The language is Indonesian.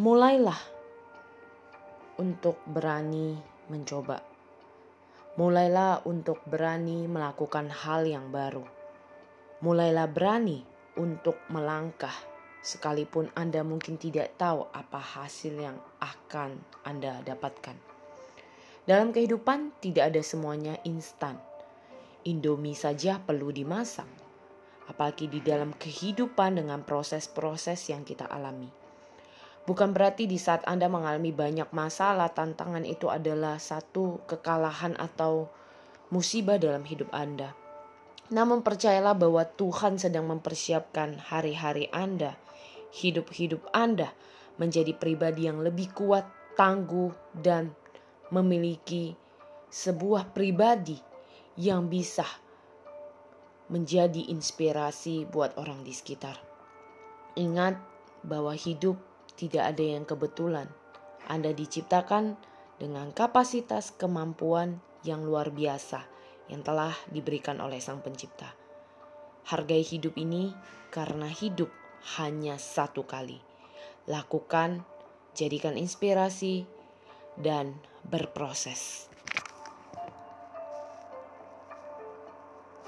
mulailah untuk berani mencoba. Mulailah untuk berani melakukan hal yang baru. Mulailah berani untuk melangkah, sekalipun Anda mungkin tidak tahu apa hasil yang akan Anda dapatkan. Dalam kehidupan, tidak ada semuanya instan. Indomie saja perlu dimasak, apalagi di dalam kehidupan dengan proses-proses yang kita alami. Bukan berarti di saat Anda mengalami banyak masalah, tantangan itu adalah satu kekalahan atau musibah dalam hidup Anda. Namun percayalah bahwa Tuhan sedang mempersiapkan hari-hari Anda, hidup-hidup Anda menjadi pribadi yang lebih kuat, tangguh, dan memiliki sebuah pribadi yang bisa menjadi inspirasi buat orang di sekitar. Ingat bahwa hidup tidak ada yang kebetulan. Anda diciptakan dengan kapasitas kemampuan yang luar biasa yang telah diberikan oleh Sang Pencipta. Hargai hidup ini karena hidup hanya satu kali. Lakukan, jadikan inspirasi, dan berproses.